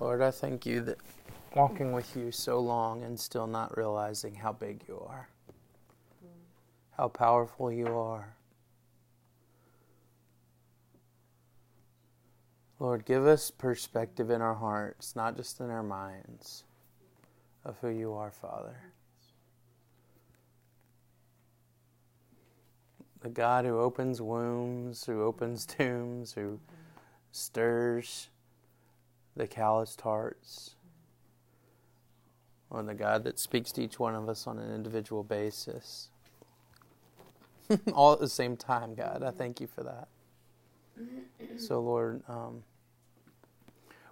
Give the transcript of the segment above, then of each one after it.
Lord, I thank you that walking with you so long and still not realizing how big you are, how powerful you are. Lord, give us perspective in our hearts, not just in our minds, of who you are, Father. The God who opens wombs, who opens tombs, who stirs the calloused hearts. Or the God that speaks to each one of us on an individual basis. All at the same time, God. I thank you for that. So, Lord, um,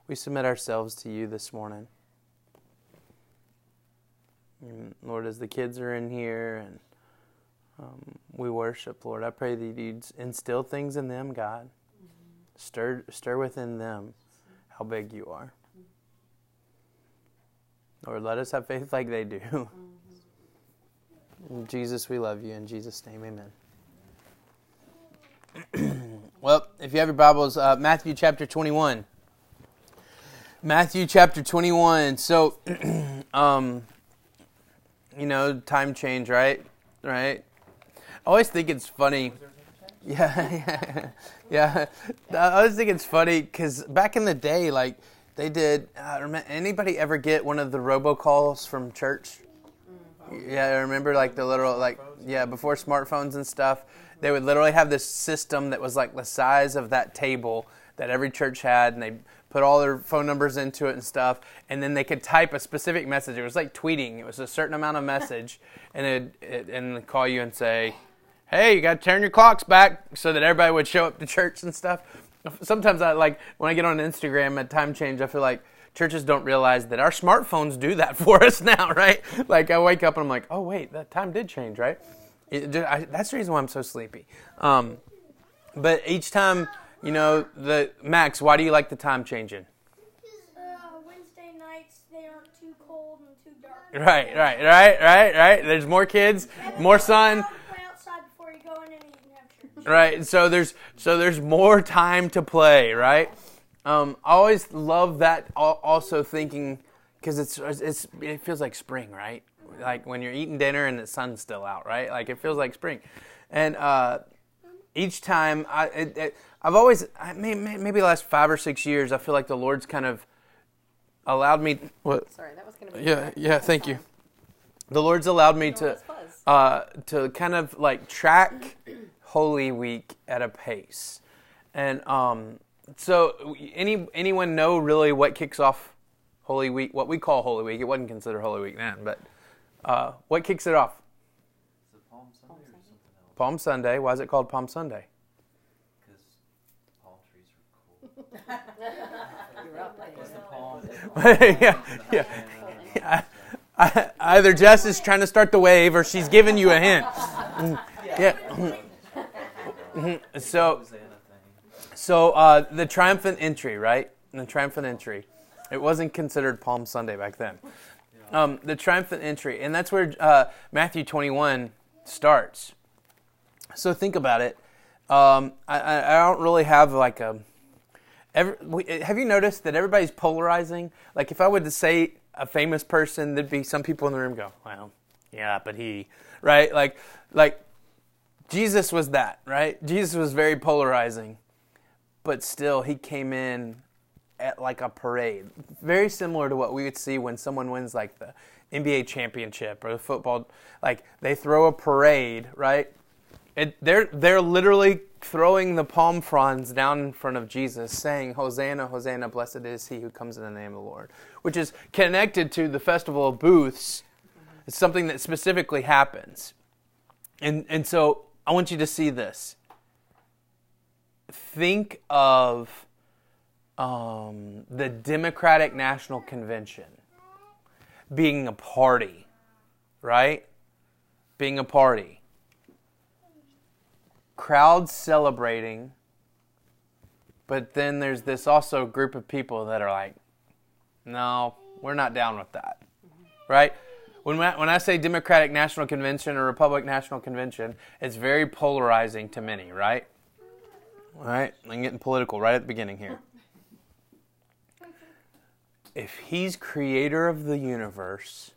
we submit ourselves to you this morning. And Lord, as the kids are in here and um, we worship, Lord, I pray that you'd instill things in them, God. Stir, stir within them how big you are. Lord, let us have faith like they do. Jesus, we love you. In Jesus' name, amen. well, if you have your Bibles, uh, Matthew chapter 21. Matthew chapter 21. So, um, you know, time change, right? Right? I always think it's funny. Yeah, yeah, yeah. I always think it's funny because back in the day, like, they did. Uh, anybody ever get one of the robocalls from church? Yeah, I remember like the little like yeah before smartphones and stuff. They would literally have this system that was like the size of that table that every church had, and they put all their phone numbers into it and stuff, and then they could type a specific message. It was like tweeting. It was a certain amount of message, and it, it and call you and say, "Hey, you got to turn your clocks back," so that everybody would show up to church and stuff. Sometimes I like when I get on Instagram at time change, I feel like churches don't realize that our smartphones do that for us now, right? Like I wake up and I'm like, "Oh wait, that time did change, right?" It, I, that's the reason why I'm so sleepy. Um, but each time you know, the Max, why do you like the time changing? Wednesday nights they aren't too cold and too dark. Right, right, right, right, right. There's more kids, more sun. Right. So there's so there's more time to play, right? Um, I always love that. Also thinking because it's it's it feels like spring, right? Like when you're eating dinner and the sun's still out, right? Like it feels like spring, and uh, each time I. It, it, I've always, maybe the last five or six years, I feel like the Lord's kind of allowed me. What? Sorry, that was going to be. Yeah, yeah. Thank you. The Lord's allowed me to, uh, to kind of like track Holy Week at a pace, and um, so any anyone know really what kicks off Holy Week? What we call Holy Week? It wasn't considered Holy Week then, but uh, what kicks it off? Palm Sunday, Palm Sunday. Why is it called Palm Sunday? yeah, yeah. yeah. either Jess is trying to start the wave or she's giving you a hint. Yeah. So, so uh, the triumphant entry, right? The triumphant entry. It wasn't considered Palm Sunday back then. Um, the triumphant entry, and that's where uh, Matthew 21 starts. So think about it. Um, I, I don't really have like a Every, have you noticed that everybody's polarizing? Like, if I were to say a famous person, there'd be some people in the room go, "Well, yeah, but he," right? Like, like Jesus was that, right? Jesus was very polarizing, but still, he came in at like a parade, very similar to what we would see when someone wins like the NBA championship or the football. Like, they throw a parade, right? It, they're they're literally throwing the palm fronds down in front of Jesus, saying, Hosanna, Hosanna, blessed is he who comes in the name of the Lord, which is connected to the festival of booths. It's something that specifically happens. And, and so I want you to see this. Think of um, the Democratic National Convention being a party, right? Being a party crowds celebrating, but then there's this also group of people that are like, no, we're not down with that. Right? When, when I say Democratic National Convention or Republican National Convention, it's very polarizing to many, right? All right? I'm getting political right at the beginning here. if he's creator of the universe,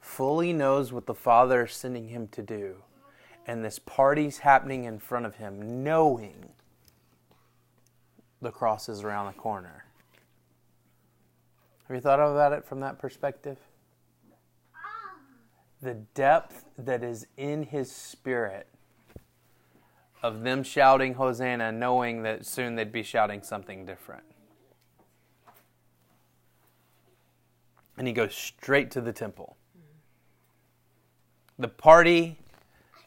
fully knows what the Father is sending him to do, and this party's happening in front of him, knowing the cross is around the corner. Have you thought about it from that perspective? The depth that is in his spirit of them shouting Hosanna, knowing that soon they'd be shouting something different. And he goes straight to the temple. The party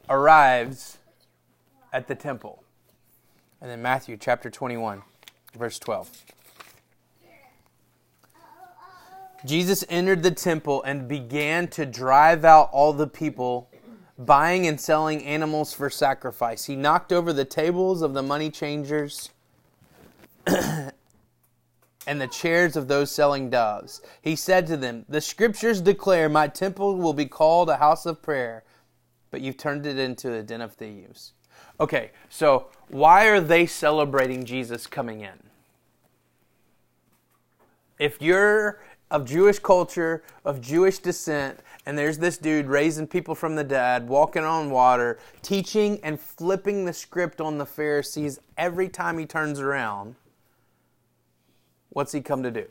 arrives at the temple. And then Matthew chapter 21, verse 12. Jesus entered the temple and began to drive out all the people buying and selling animals for sacrifice. He knocked over the tables of the money changers and the chairs of those selling doves. He said to them, The scriptures declare, My temple will be called a house of prayer, but you've turned it into a den of thieves. Okay, so why are they celebrating Jesus coming in? If you're of Jewish culture, of Jewish descent, and there's this dude raising people from the dead, walking on water, teaching and flipping the script on the Pharisees every time he turns around. What's he come to do?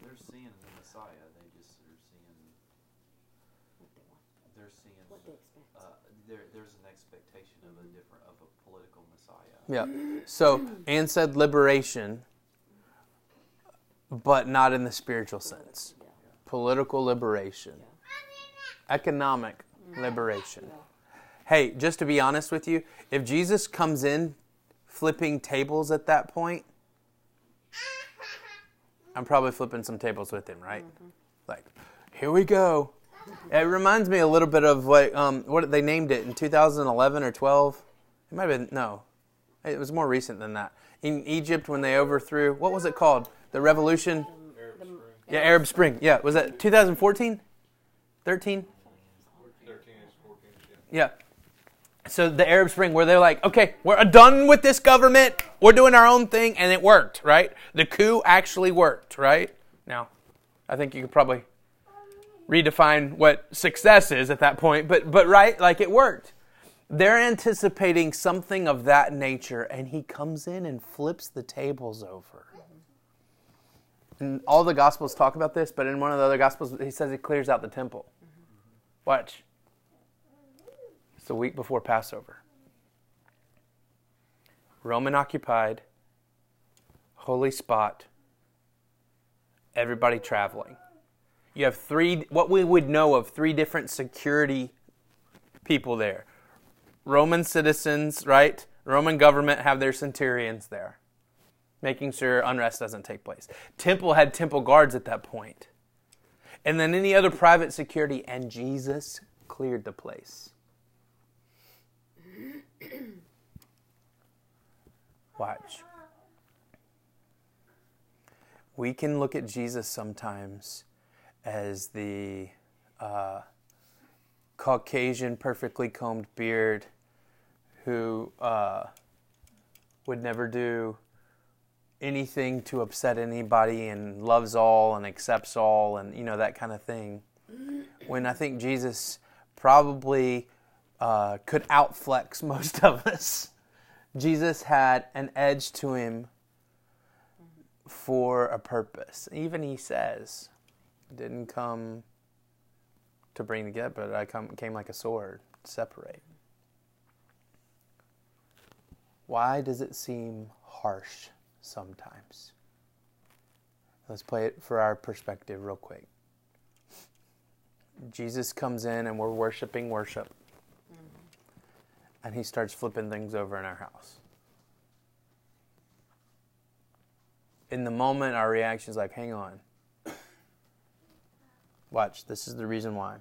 They're seeing the Messiah. They just are seeing. They're seeing. Uh, there, there's an expectation of a different of a political Messiah. Yeah. So, Anne said liberation, but not in the spiritual sense. Political liberation, economic liberation. Hey, just to be honest with you, if Jesus comes in flipping tables at that point, I'm probably flipping some tables with him, right? Like, here we go. It reminds me a little bit of what um, what they named it in 2011 or 12. It might have been no, it was more recent than that. In Egypt, when they overthrew, what was it called? The revolution. Yeah, Arab Spring. Yeah, was that 2014? 13? 13 14, yeah. Yeah. So the Arab Spring, where they're like, okay, we're done with this government. We're doing our own thing, and it worked, right? The coup actually worked, right? Now, I think you could probably redefine what success is at that point, but but right, like it worked. They're anticipating something of that nature, and he comes in and flips the tables over. All the gospels talk about this, but in one of the other gospels, he says he clears out the temple. Watch. It's the week before Passover. Roman occupied, holy spot, everybody traveling. You have three, what we would know of three different security people there. Roman citizens, right? Roman government have their centurions there, making sure unrest doesn't take place. Temple had temple guards at that point. And then any other private security, and Jesus cleared the place. Watch. We can look at Jesus sometimes as the uh, Caucasian, perfectly combed beard who uh, would never do anything to upset anybody and loves all and accepts all and you know that kind of thing. When I think Jesus probably uh, could outflex most of us. Jesus had an edge to him for a purpose. Even he says, "Didn't come to bring the together, but I come, came like a sword, separate." Why does it seem harsh sometimes? Let's play it for our perspective real quick. Jesus comes in and we're worshiping worship. And he starts flipping things over in our house. In the moment, our reaction is like, hang on. Watch, this is the reason why.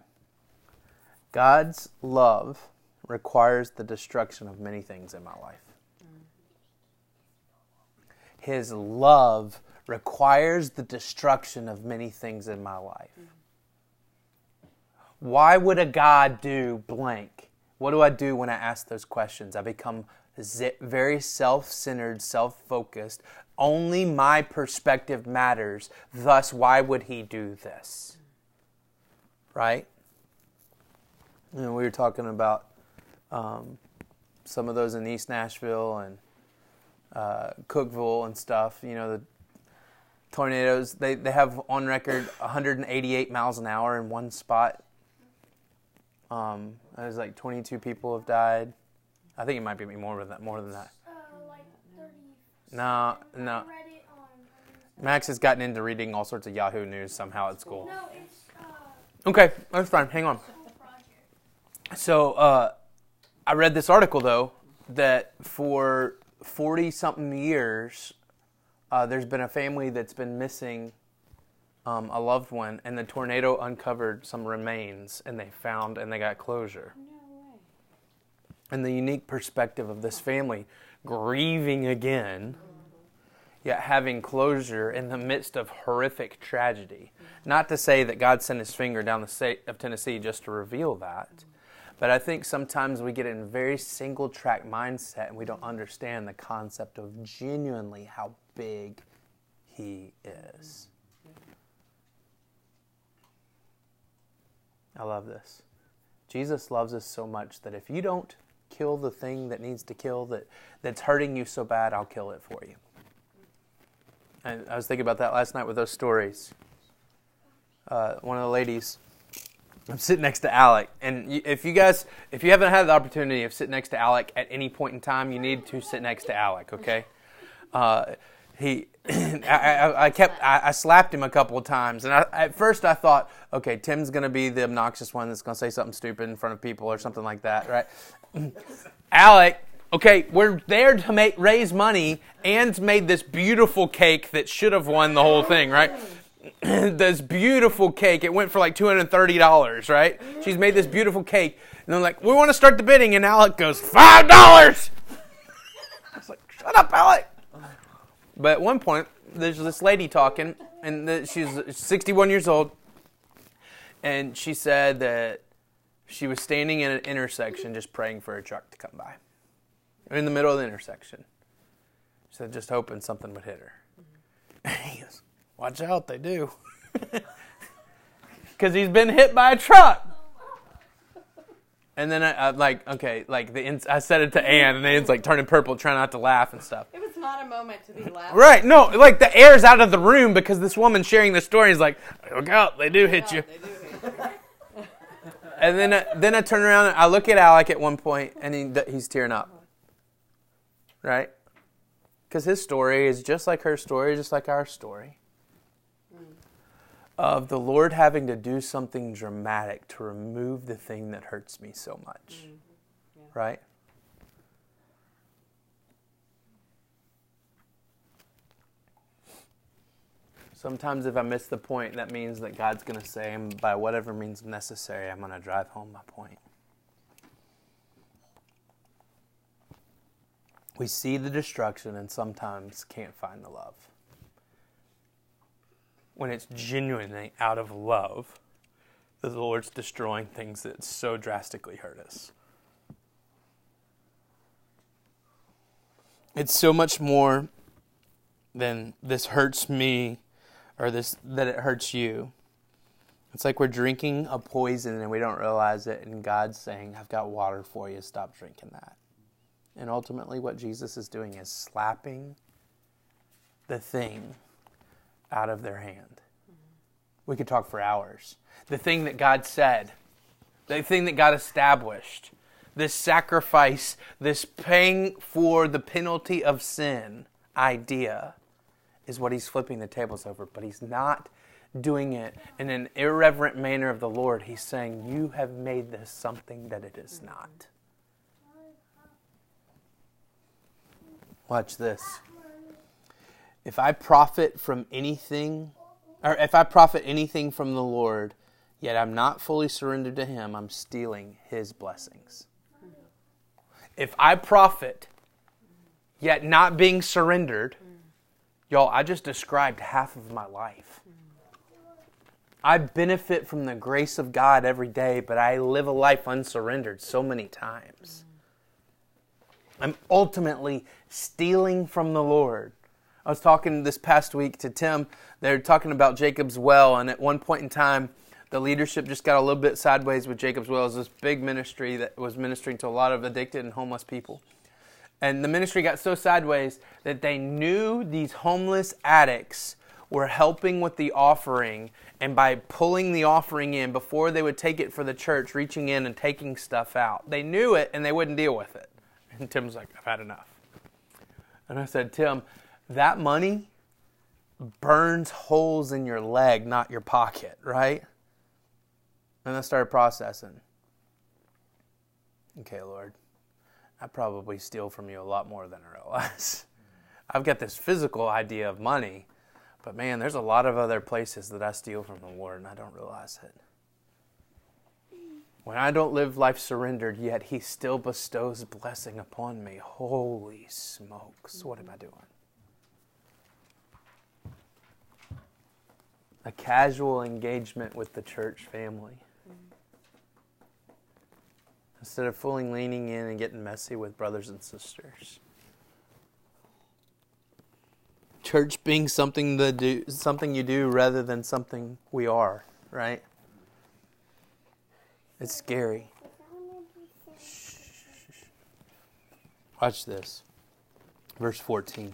God's love requires the destruction of many things in my life. His love requires the destruction of many things in my life. Why would a God do blank? What do I do when I ask those questions? I become very self centered, self focused, Only my perspective matters. Thus, why would he do this? Right? Know, we were talking about um, some of those in East Nashville and uh, Cookeville and stuff. You know, the tornadoes, they, they have on record 188 miles an hour in one spot. Um, there's like 22 people have died. I think it might be more than that. More than that. Uh, like 30. No, no. it. Max has gotten into reading all sorts of Yahoo news somehow at school. No, it's uh, Okay, that's fine. Hang on. So uh, I read this article though that for 40 something years, uh, there's been a family that's been missing um, a loved one, and the tornado uncovered some remains, and they found and they got closure. And the unique perspective of this family grieving again, yet having closure in the midst of horrific tragedy. Not to say that God sent his finger down the state of Tennessee just to reveal that, but I think sometimes we get in a very single track mindset and we don't understand the concept of genuinely how big he is. I love this. Jesus loves us so much that if you don't kill the thing that needs to kill that that's hurting you so bad, I'll kill it for you. And I was thinking about that last night with those stories. Uh, one of the ladies, I'm sitting next to Alec, and if you guys, if you haven't had the opportunity of sitting next to Alec at any point in time, you need to sit next to Alec. Okay? Uh, he, I, I, kept, I, I slapped him a couple of times, and I, at first I thought, okay, Tim's gonna be the obnoxious one that's gonna say something stupid in front of people or something like that, right? Alec, okay, we're there to make raise money and made this beautiful cake that should have won the whole thing, right? this beautiful cake. It went for like $230, right? She's made this beautiful cake. And they're like, we want to start the bidding. And Alec goes, $5! I was like, shut up, Alec. But at one point, there's this lady talking, and she's 61 years old. And she said that she was standing in an intersection just praying for a truck to come by. In the middle of the intersection. She said, just hoping something would hit her. And he goes, Watch out, they do. Because he's been hit by a truck. And then I, I like, okay, like the ins- I said it to Ann, and Ann's like turning purple, trying not to laugh and stuff. It was not a moment to be laughing. Right? No, like the air's out of the room because this woman sharing the story is like, look out, they do hit you. They do hit you. And then, I, then I turn around and I look at Alec at one point, and he, he's tearing up. Right? Because his story is just like her story, just like our story. Of the Lord having to do something dramatic to remove the thing that hurts me so much. Mm-hmm. Right? Sometimes, if I miss the point, that means that God's going to say, and by whatever means necessary, I'm going to drive home my point. We see the destruction and sometimes can't find the love. When it's genuinely out of love that the Lord's destroying things that so drastically hurt us. It's so much more than this hurts me or this that it hurts you. It's like we're drinking a poison and we don't realize it, and God's saying, I've got water for you, stop drinking that. And ultimately, what Jesus is doing is slapping the thing out of their hand. We could talk for hours. The thing that God said, the thing that God established, this sacrifice, this paying for the penalty of sin idea is what he's flipping the tables over, but he's not doing it in an irreverent manner of the Lord. He's saying, You have made this something that it is not. Watch this. If I profit from anything, or if I profit anything from the Lord, yet I'm not fully surrendered to Him, I'm stealing His blessings. If I profit, yet not being surrendered, y'all, I just described half of my life. I benefit from the grace of God every day, but I live a life unsurrendered so many times. I'm ultimately stealing from the Lord. I was talking this past week to Tim. They're talking about Jacob's Well, and at one point in time, the leadership just got a little bit sideways with Jacob's Well. It was this big ministry that was ministering to a lot of addicted and homeless people. And the ministry got so sideways that they knew these homeless addicts were helping with the offering. And by pulling the offering in before they would take it for the church, reaching in and taking stuff out, they knew it and they wouldn't deal with it. And Tim's like, I've had enough. And I said, Tim, that money burns holes in your leg, not your pocket, right? And I started processing. Okay, Lord, I probably steal from you a lot more than I realize. I've got this physical idea of money, but man, there's a lot of other places that I steal from the Lord and I don't realize it. When I don't live life surrendered, yet He still bestows blessing upon me. Holy smokes, what am I doing? A casual engagement with the church family. Mm-hmm. Instead of fully leaning in and getting messy with brothers and sisters. Church being something that do something you do rather than something we are, right? It's scary. Watch this. Verse 14.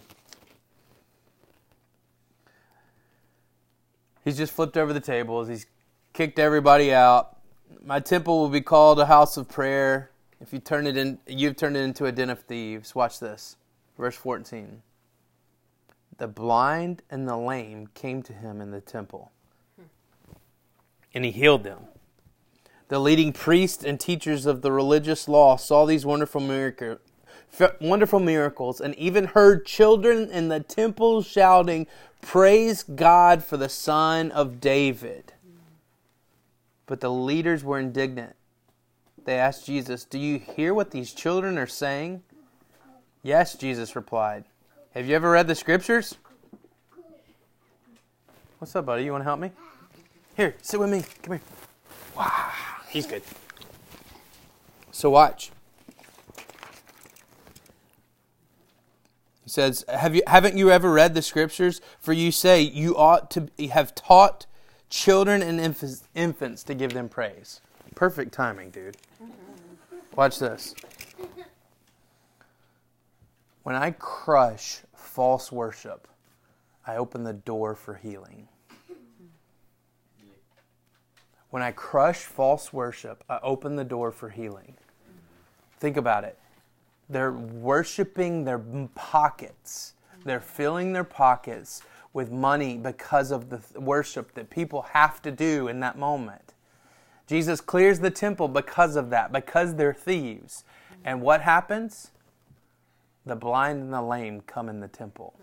He's just flipped over the tables. He's kicked everybody out. My temple will be called a house of prayer. If you turn it in, you've turned it into a den of thieves. Watch this. Verse 14. The blind and the lame came to him in the temple, and he healed them. The leading priests and teachers of the religious law saw these wonderful miracles, wonderful miracles and even heard children in the temple shouting, Praise God for the Son of David. But the leaders were indignant. They asked Jesus, Do you hear what these children are saying? Yes, Jesus replied. Have you ever read the scriptures? What's up, buddy? You want to help me? Here, sit with me. Come here. Wow, he's good. So watch. He says, Have you haven't you ever read the scriptures? For you say you ought to have taught children and infants to give them praise. Perfect timing, dude. Watch this. When I crush false worship, I open the door for healing. When I crush false worship, I open the door for healing. Think about it. They're worshiping their pockets, they're filling their pockets with money because of the worship that people have to do in that moment. Jesus clears the temple because of that, because they're thieves. And what happens? The blind and the lame come in the temple.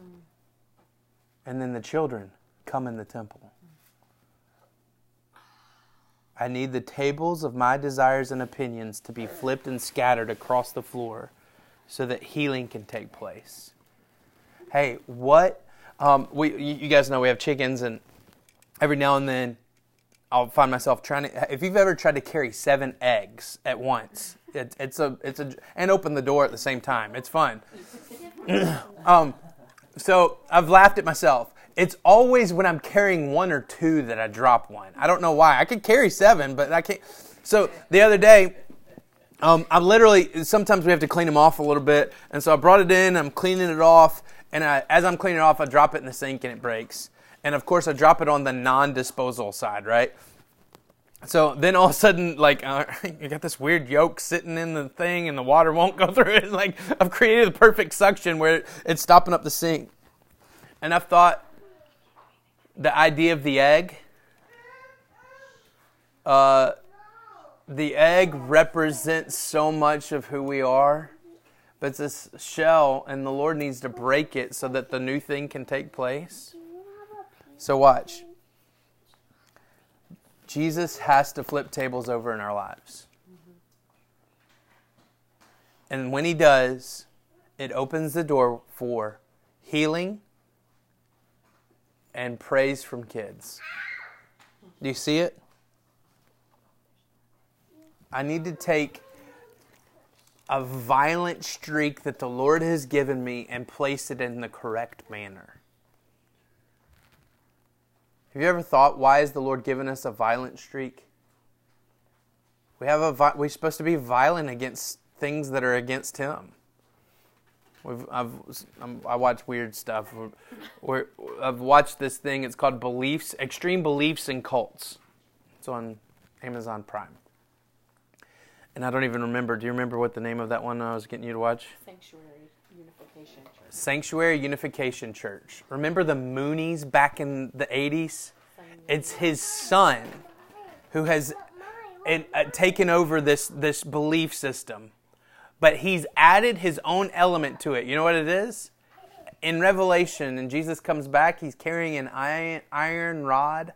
And then the children come in the temple. I need the tables of my desires and opinions to be flipped and scattered across the floor so that healing can take place. Hey, what? Um, we, you guys know we have chickens, and every now and then I'll find myself trying to. If you've ever tried to carry seven eggs at once, it, it's a it's a and open the door at the same time. It's fun. um, so I've laughed at myself. It's always when I'm carrying one or two that I drop one. I don't know why. I could carry seven, but I can't. So the other day, um, I'm literally sometimes we have to clean them off a little bit, and so I brought it in. I'm cleaning it off, and I, as I'm cleaning it off, I drop it in the sink and it breaks. And of course, I drop it on the non-disposal side, right? So then all of a sudden, like, uh, you got this weird yolk sitting in the thing and the water won't go through it. Like, I've created the perfect suction where it's stopping up the sink. And I've thought the idea of the egg, uh, the egg represents so much of who we are, but it's this shell, and the Lord needs to break it so that the new thing can take place. So, watch. Jesus has to flip tables over in our lives. And when he does, it opens the door for healing and praise from kids. Do you see it? I need to take a violent streak that the Lord has given me and place it in the correct manner. Have you ever thought, why has the Lord given us a violent streak? We have a we're supposed to be violent against things that are against Him. We've, I've, I'm, I watch weird stuff. We're, I've watched this thing. It's called Beliefs, Extreme Beliefs and Cults. It's on Amazon Prime. And I don't even remember. Do you remember what the name of that one I was getting you to watch? Sanctuary Unification Church. Sanctuary Unification Church. Remember the Moonies back in the 80s? It's his son who has and, uh, taken over this, this belief system. But he's added his own element to it. You know what it is? In Revelation, and Jesus comes back, he's carrying an iron, iron rod.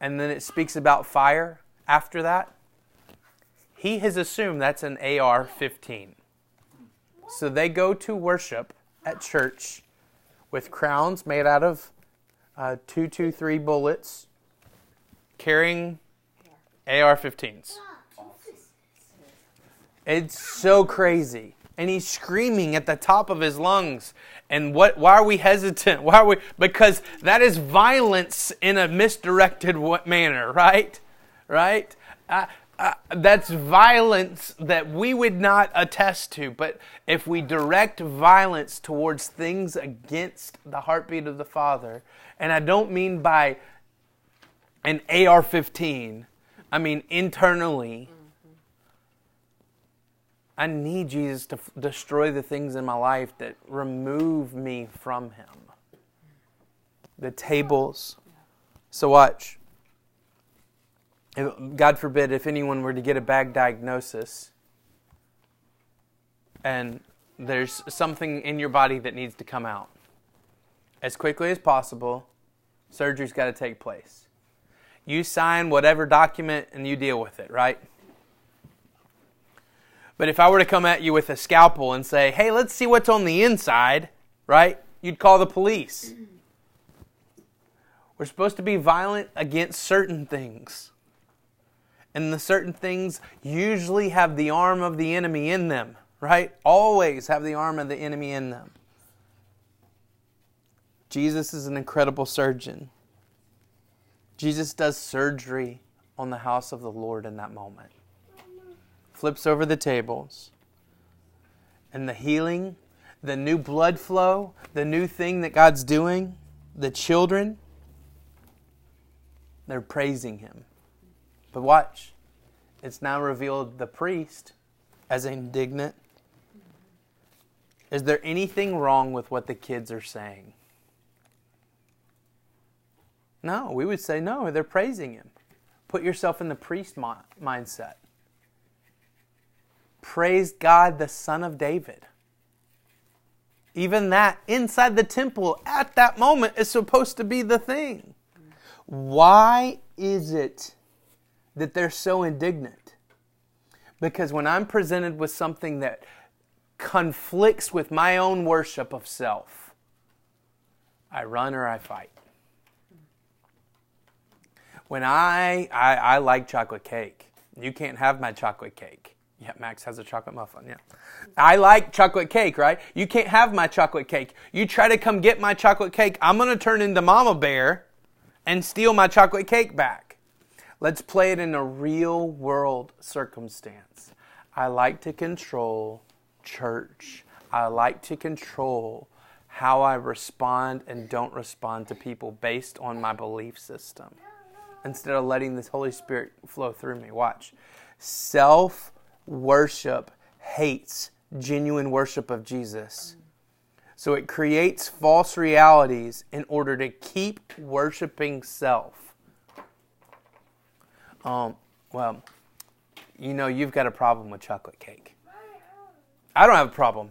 And then it speaks about fire after that. He has assumed that's an AR 15. So they go to worship at church with crowns made out of uh, 223 bullets, carrying AR 15s. It's so crazy. And he's screaming at the top of his lungs. And what why are we hesitant? Why are we because that is violence in a misdirected manner, right? Right? Uh, uh, that's violence that we would not attest to. But if we direct violence towards things against the heartbeat of the Father, and I don't mean by an AR 15, I mean internally. I need Jesus to f- destroy the things in my life that remove me from Him. The tables. So, watch. God forbid if anyone were to get a bad diagnosis and there's something in your body that needs to come out. As quickly as possible, surgery's got to take place. You sign whatever document and you deal with it, right? But if I were to come at you with a scalpel and say, hey, let's see what's on the inside, right? You'd call the police. We're supposed to be violent against certain things. And the certain things usually have the arm of the enemy in them, right? Always have the arm of the enemy in them. Jesus is an incredible surgeon. Jesus does surgery on the house of the Lord in that moment. Flips over the tables. And the healing, the new blood flow, the new thing that God's doing, the children, they're praising Him. But watch, it's now revealed the priest as indignant. Is there anything wrong with what the kids are saying? No, we would say no, they're praising him. Put yourself in the priest mi- mindset. Praise God, the Son of David. Even that inside the temple at that moment is supposed to be the thing. Why is it that they're so indignant? Because when I'm presented with something that conflicts with my own worship of self, I run or I fight. When I, I, I like chocolate cake, you can't have my chocolate cake. Yeah, Max has a chocolate muffin. Yeah. I like chocolate cake, right? You can't have my chocolate cake. You try to come get my chocolate cake, I'm going to turn into Mama Bear and steal my chocolate cake back. Let's play it in a real world circumstance. I like to control church. I like to control how I respond and don't respond to people based on my belief system instead of letting this Holy Spirit flow through me. Watch. Self worship hates genuine worship of Jesus. So it creates false realities in order to keep worshiping self. Um, well, you know, you've got a problem with chocolate cake. I don't have a problem,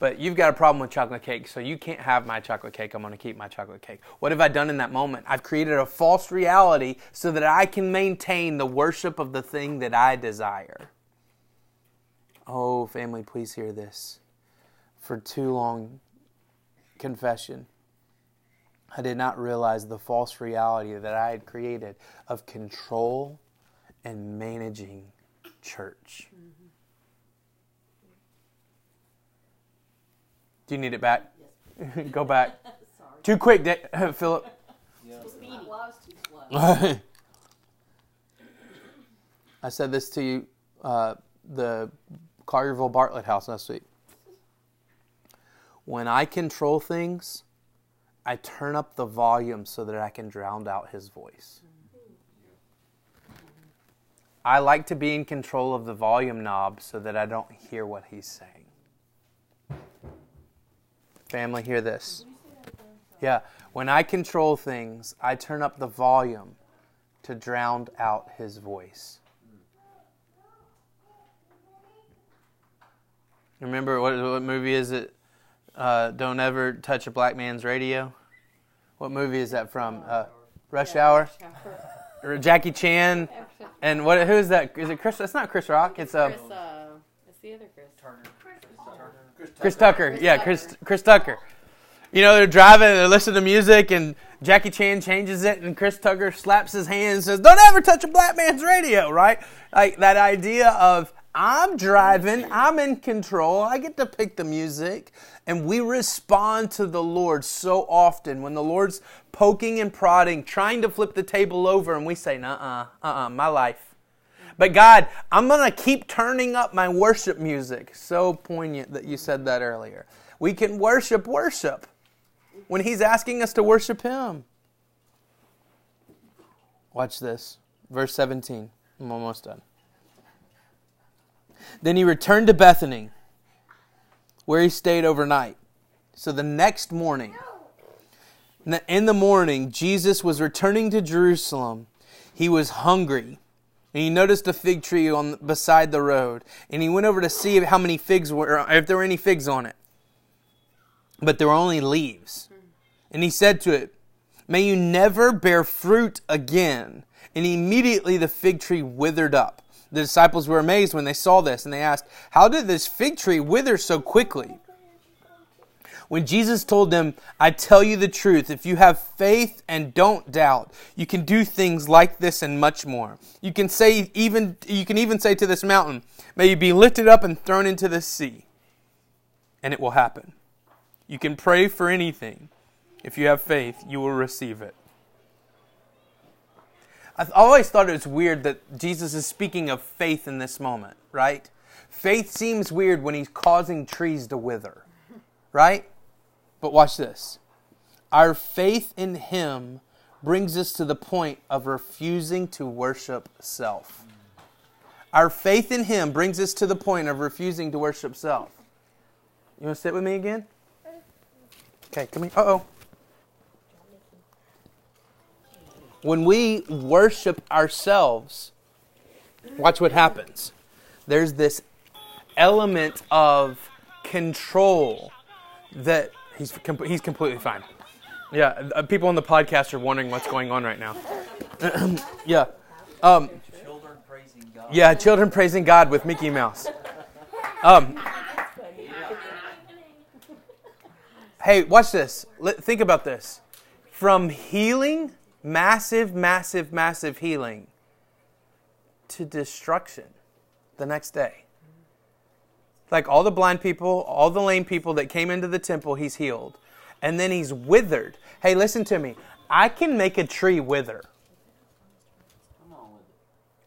but you've got a problem with chocolate cake, so you can't have my chocolate cake. I'm going to keep my chocolate cake. What have I done in that moment? I've created a false reality so that I can maintain the worship of the thing that I desire. Oh, family, please hear this. For too long, confession, I did not realize the false reality that I had created of control and managing church. Do you need it back? Go back. Sorry. Too quick, Da- Philip. Love's too slow. I said this to you, uh, the Collierville Bartlett house last week. When I control things, I turn up the volume so that I can drown out his voice. I like to be in control of the volume knob so that I don't hear what he's saying. Family, hear this. Yeah, when I control things, I turn up the volume to drown out his voice. Remember what what movie is it? Uh, Don't ever touch a black man's radio. What movie is that from? Uh, Rush Hour. Or Jackie Chan. And what? Who is that? Is it Chris? It's not Chris Rock. It's uh, Chris, uh, it's the other Chris. Chris Tucker. Yeah, Chris Chris Tucker. You know, they're driving and they listen to music, and Jackie Chan changes it, and Chris Tucker slaps his hand and says, "Don't ever touch a black man's radio." Right? Like that idea of I'm driving, I'm in control, I get to pick the music, and we respond to the Lord so often when the Lord's poking and prodding, trying to flip the table over, and we say, "Uh-uh, uh-uh, my life." But God, I'm going to keep turning up my worship music. So poignant that you said that earlier. We can worship worship when He's asking us to worship Him. Watch this. Verse 17. I'm almost done. Then he returned to Bethany, where he stayed overnight. So the next morning, in the morning, Jesus was returning to Jerusalem. He was hungry. And he noticed a fig tree on beside the road, and he went over to see how many figs were, if there were any figs on it. But there were only leaves. And he said to it, "May you never bear fruit again." And immediately the fig tree withered up. The disciples were amazed when they saw this, and they asked, "How did this fig tree wither so quickly?" When Jesus told them, I tell you the truth, if you have faith and don't doubt, you can do things like this and much more. You can say even you can even say to this mountain, may you be lifted up and thrown into the sea, and it will happen. You can pray for anything. If you have faith, you will receive it. I've always thought it was weird that Jesus is speaking of faith in this moment, right? Faith seems weird when he's causing trees to wither, right? But watch this. Our faith in him brings us to the point of refusing to worship self. Our faith in him brings us to the point of refusing to worship self. You want to sit with me again? Okay, come here. Uh oh. When we worship ourselves, watch what happens. There's this element of control that he's he's completely fine. Yeah, uh, people on the podcast are wondering what's going on right now. yeah. Um, Children praising God. yeah, children praising God with Mickey Mouse. Um, hey, watch this. Think about this. From healing, massive, massive, massive healing, to destruction the next day. Like all the blind people, all the lame people that came into the temple, he's healed. And then he's withered. Hey, listen to me. I can make a tree wither.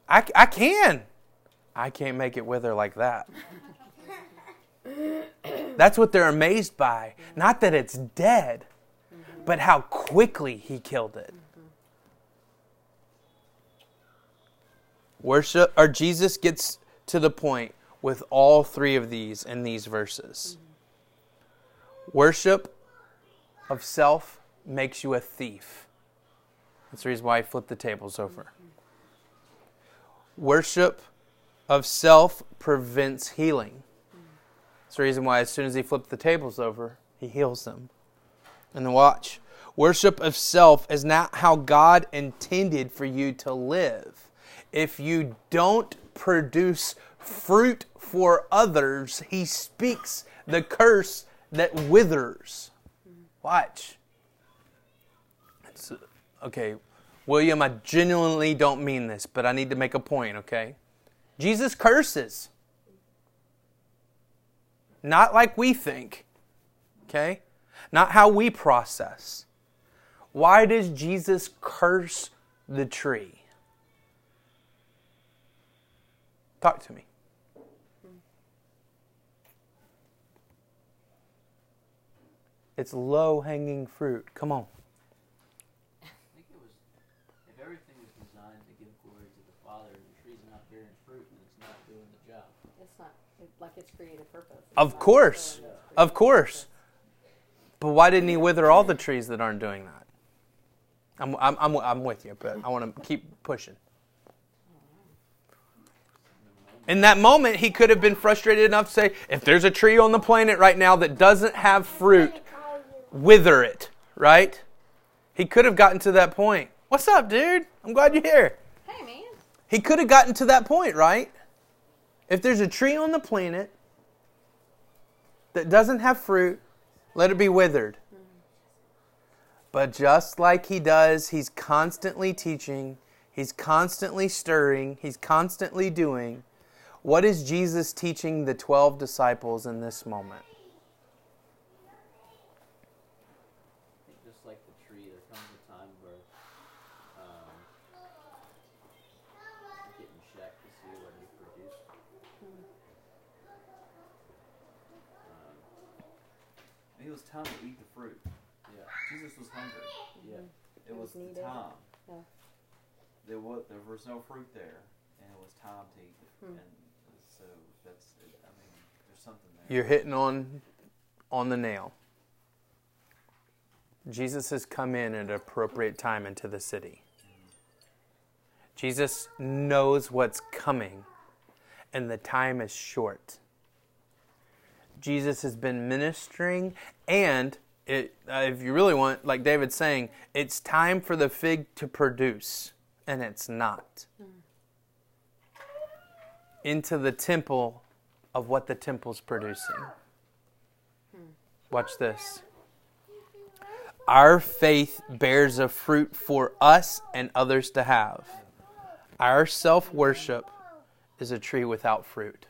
I, I can. I can't make it wither like that. That's what they're amazed by. Not that it's dead, but how quickly he killed it. Worship, or Jesus gets to the point with all three of these in these verses. Worship of self makes you a thief. That's the reason why I flipped the tables over. Worship of self prevents healing. That's the reason why, as soon as he flipped the tables over, he heals them. And then watch. Worship of self is not how God intended for you to live. If you don't produce fruit for others, he speaks the curse that withers. Watch. It's, okay, William, I genuinely don't mean this, but I need to make a point, okay? Jesus curses. Not like we think, okay? Not how we process. Why does Jesus curse the tree? Talk to me. It's low hanging fruit. Come on. I think it was, if everything was designed to give glory to the Father, and the tree's not bearing fruit, and it's not doing the job. It's not it, like its creative purpose. It's Of course. Of course. But why didn't he wither all the trees that aren't doing that? I'm, I'm, I'm, I'm with you, but I want to keep pushing. In that moment, he could have been frustrated enough to say, if there's a tree on the planet right now that doesn't have fruit, wither it, right? He could have gotten to that point. What's up, dude? I'm glad you're here. Hey man. He could have gotten to that point, right? If there's a tree on the planet that doesn't have fruit, let it be withered. But just like he does, he's constantly teaching, he's constantly stirring, he's constantly doing. What is Jesus teaching the 12 disciples in this moment? I just like the tree, there comes a time where um, you get to see what you produce. Um, It was time to eat the fruit. yeah, Jesus was hungry. yeah. It was the time. Yeah. There was there was no fruit there, and it was time to eat. The fruit. Hmm. And so that's. I mean, there's something there. You're hitting on on the nail. Jesus has come in at an appropriate time into the city. Jesus knows what's coming, and the time is short. Jesus has been ministering, and it, uh, if you really want, like David's saying, it's time for the fig to produce, and it's not. Into the temple of what the temple's producing. Watch this. Our faith bears a fruit for us and others to have. Our self worship is a tree without fruit.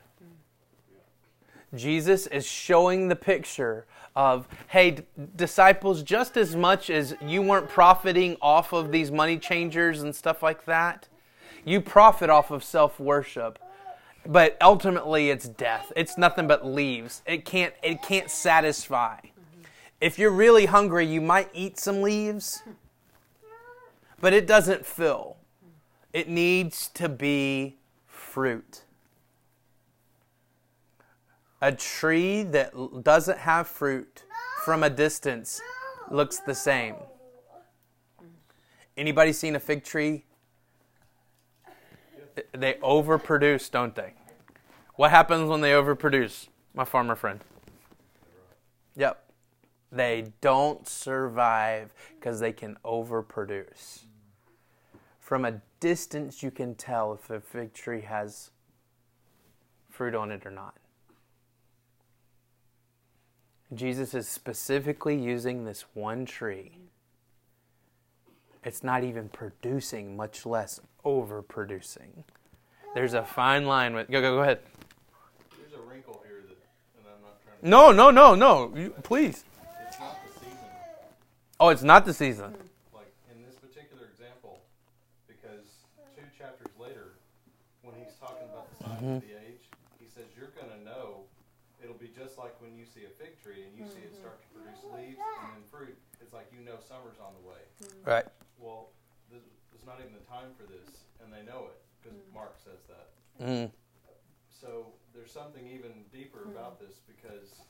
Jesus is showing the picture of, hey, d- disciples, just as much as you weren't profiting off of these money changers and stuff like that, you profit off of self worship. But ultimately, it's death. It's nothing but leaves. It can't. It can't satisfy. If you're really hungry, you might eat some leaves, but it doesn't fill. It needs to be fruit. A tree that doesn't have fruit from a distance looks the same. Anybody seen a fig tree? They overproduce, don't they? What happens when they overproduce? My farmer friend. Yep. They don't survive because they can overproduce. From a distance, you can tell if a fig tree has fruit on it or not. Jesus is specifically using this one tree. It's not even producing, much less overproducing. There's a fine line with. Go, go, go ahead. There's a wrinkle here that, and I'm not trying to. No, no, no, no. You, please. It's not the season. Oh, it's not the season. Like in this particular example, because two chapters later, when he's talking about the signs of mm-hmm. the age, he says you're going to know. It'll be just like when you see a fig tree and you see it start to produce leaves and then fruit. It's like you know summer's on the way. Mm-hmm. Right. Well, this, it's not even the time for this, and they know it because mm. Mark says that. Mm. So there's something even deeper about this because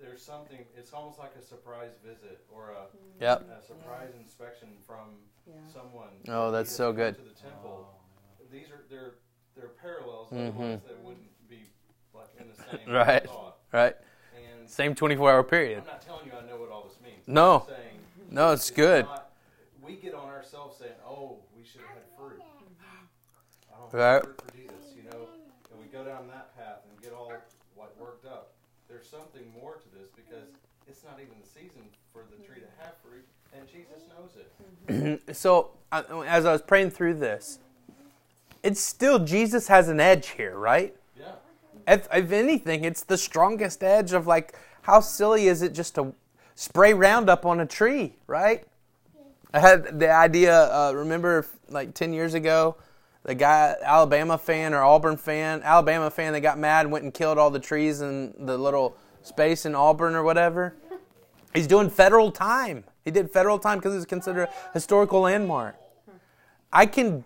there's something. It's almost like a surprise visit or a, Yep. a surprise inspection from Yeah. someone. Oh, that's so good. To the temple. These are they're they're parallels. Mhm. Otherwise, they wouldn't be like in the same Right. thought. Right. And Same 24 hour period. I'm not telling you I know what all this means. No. Saying No, it's good. not- we get on ourselves saying, "Oh, we should have had fruit." I don't Right. have fruit for Jesus, you know, and we go down that path and get all like worked up. There's something more to this because it's not even the season for the tree to have fruit, and Jesus knows it. So, as I was praying through this, it's still Jesus has an edge here, right? Yeah. If, if anything, it's the strongest edge of like, how silly is it just to spray Roundup on a tree, right? I had the idea. Uh, remember, like ten years ago, the guy Alabama fan or Auburn fan, Alabama fan, that got mad and went and killed all the trees in the little space in Auburn or whatever. He's doing federal time. He did federal time because it's considered a historical landmark. I can,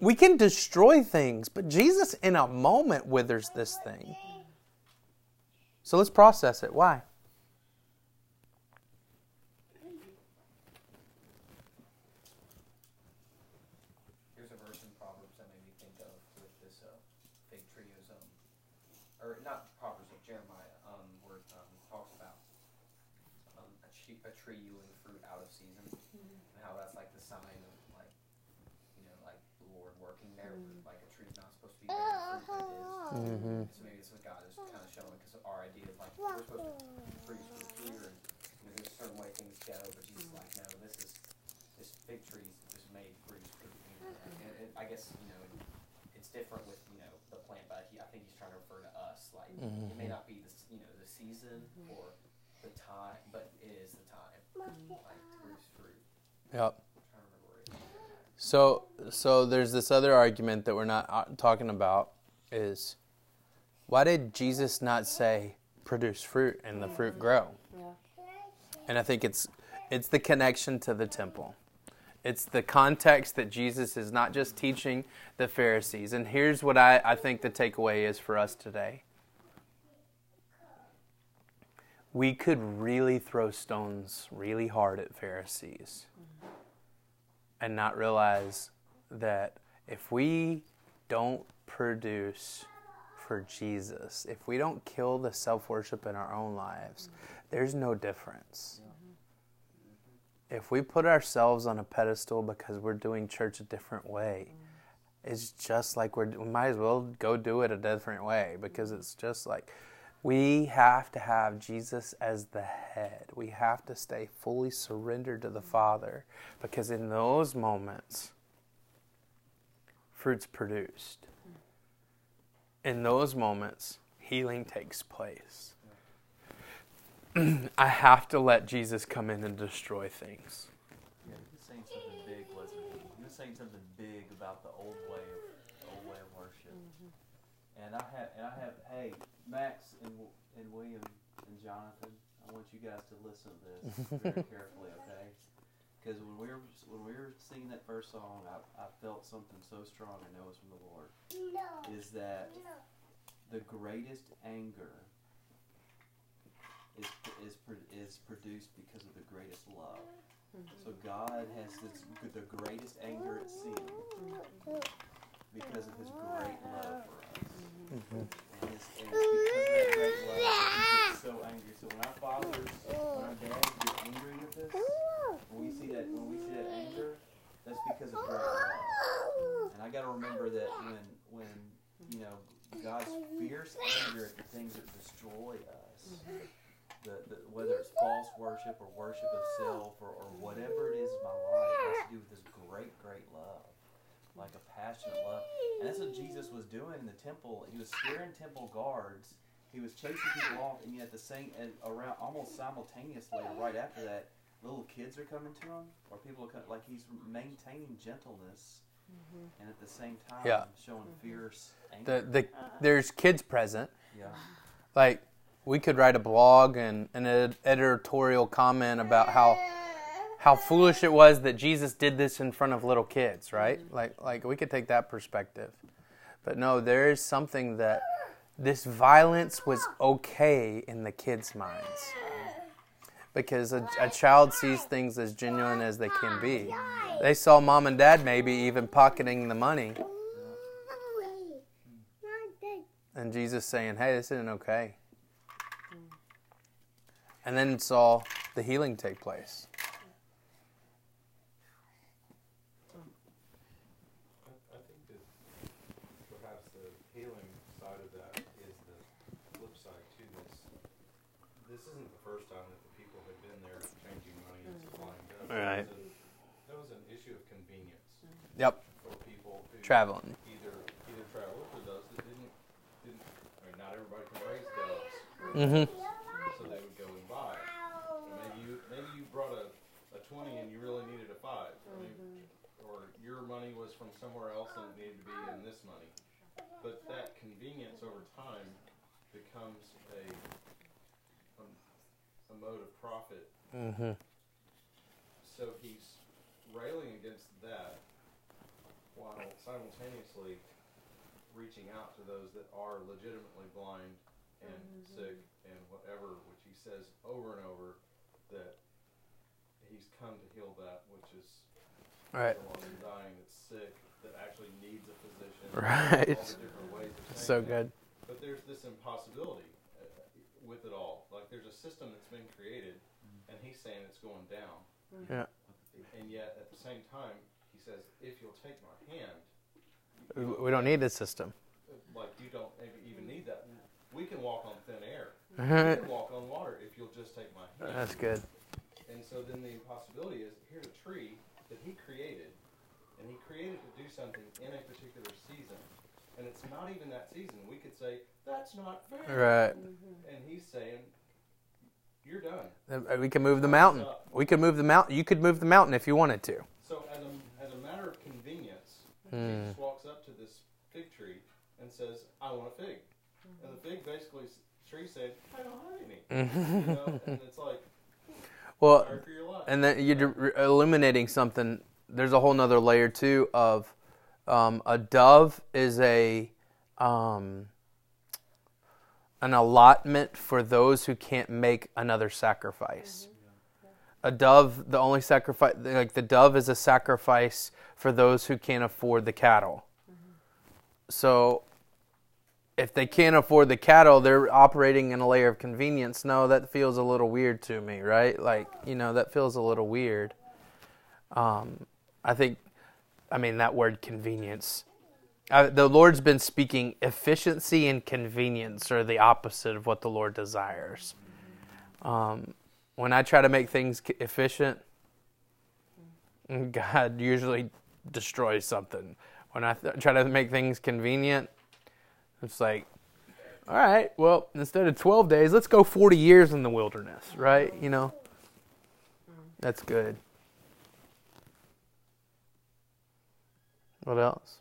we can destroy things, but Jesus in a moment withers this thing. So let's process it. Why? Here's a verse in Proverbs that made me think of with this uh, fig tree is um, or not Proverbs, but Jeremiah, um, where it um, talks about um, a, tree, a tree yielding fruit out of season, and how that's like the sign of like, you know, like the Lord working there. where, Like a tree's not supposed to be bearing fruit, but it is. Mm-hmm. So maybe this is what God is kind of showing, because our idea is like we're supposed to produce fruit here, and you know, there's a certain way things go, but Jesus is like, no, this is this fig tree is just made to produce fruit. You know, and it, I guess you know it's different with you know the plant, but he, I think he's trying to refer to us. Like it may not be the you know the season or the time, but it is the time, like to produce fruit. Yep. I'm trying to remember where it is. So, so there's this other argument that we're not uh, talking about is why did Jesus not say produce fruit and the fruit grow? Yeah. And I think it's it's the connection to the temple. It's the context that Jesus is not just teaching the Pharisees. And here's what I, I think the takeaway is for us today. We could really throw stones really hard at Pharisees and not realize that if we don't produce for Jesus, if we don't kill the self worship in our own lives, there's no difference. If we put ourselves on a pedestal because we're doing church a different way, it's just like we're, we might as well go do it a different way because it's just like we have to have Jesus as the head. We have to stay fully surrendered to the Father because in those moments, fruit's produced. In those moments, healing takes place. I have to let Jesus come in and destroy things. Yeah, he was saying something big, wasn't he? He was saying something big about the old way of old way of worship. Mm-hmm. And I have, and I have, hey, Max and and William and Jonathan, I want you guys to listen to this very carefully, okay? Because when we were when we were singing that first song, I, I felt something so strong. I know it's from the Lord. Is that the greatest anger is is is produced because of the greatest love. Mm-hmm. So God has this, the greatest anger at sin mm-hmm. because of His great love for us. And it's, and because of that so angry. So when our fathers, when our dads get angry with us, when we see that, when we see that anger, that's because of love. And I got to remember that when, when you know, God's fierce anger at the things that destroy us, the, the, whether it's false worship or worship of self or, or whatever it is in my life, it has to do with this great, great love, like a passionate love. And that's what Jesus was doing in the temple. He was scaring temple guards. He was chasing people off, and yet the same, and around almost simultaneously, right after that, little kids are coming to him, or people are coming, like he's maintaining gentleness, mm-hmm. and at the same time Yeah. showing mm-hmm. fierce The, anger. the, there's kids present. yeah. Like, we could write a blog and an editorial comment about how how foolish it was that Jesus did this in front of little kids, right? Mm-hmm. Like like we could take that perspective. But no, there is something that this violence was okay in the kids' minds. Because a, a child sees things as genuine as they can be. They saw mom and dad maybe even pocketing the money, and Jesus saying, "Hey, this isn't okay." Mm. And then saw the healing take place. I, I think that perhaps the healing side of that is the flip side to this. This isn't the first time that the people had been there changing money and supplying goods. Right. That was, a, that was an issue of convenience Yep, for people who traveling. either either travel for those that didn't didn't. I mean, not everybody can raise doves, Mm-hmm. so they would go and buy. Or maybe you you brought a, a twenty and you really needed a five, I mean, or your money was from somewhere else and it needed to be in this money. But that convenience over time becomes a, a, a mode of profit. Mm-hmm. So he's railing against that while simultaneously reaching out to those that are legitimately blind and sick and whatever, which he says over and over that he's come to heal that which is Right. the one dying, that's sick, that actually needs a physician. Right. All the different ways of So saying that. good. But there's this impossibility uh, with it all. Like there's a system that's been created, and he's saying it's going down. Yeah. And yet at the same time, he says, if you'll take my hand, We- We don't need a system. like you don't even need that. We can walk on thin air. We can walk on water if you'll just take my hand. That's good. And so then the impossibility is here's a tree that he created, and he created to do something in a particular season. And it's not even that season. We could say, that's not fair. Right. And he's saying, you're done. Uh, We can move the mountain. We could move the mountain. You could move the mountain if you wanted to. So as a, as a matter of convenience, Hmm. Jesus walks up to this fig tree and says, I want a fig. And the fig basically, tree said, I don't have any. you know? And it's like, Well, sorry for your life. and then you're re- illuminating something. There's a whole nother layer too of um, a dove is a um, an allotment for those who can't make another sacrifice. A dove, the only sacrifice, like the dove is a sacrifice for those who can't afford the cattle. So if they can't afford the cattle, they're operating in a layer of convenience. No, that feels a little weird to me, right? Like, you know, that feels a little weird. Um, I think, I mean, that word convenience. The Lord's been speaking efficiency and convenience are the opposite of what the Lord desires. Um, when I try to make things efficient, God usually destroys something. When I th- try to make things convenient, it's like, all right, well, instead of 12 days, let's go 40 years in the wilderness, right? You know? That's good. What else?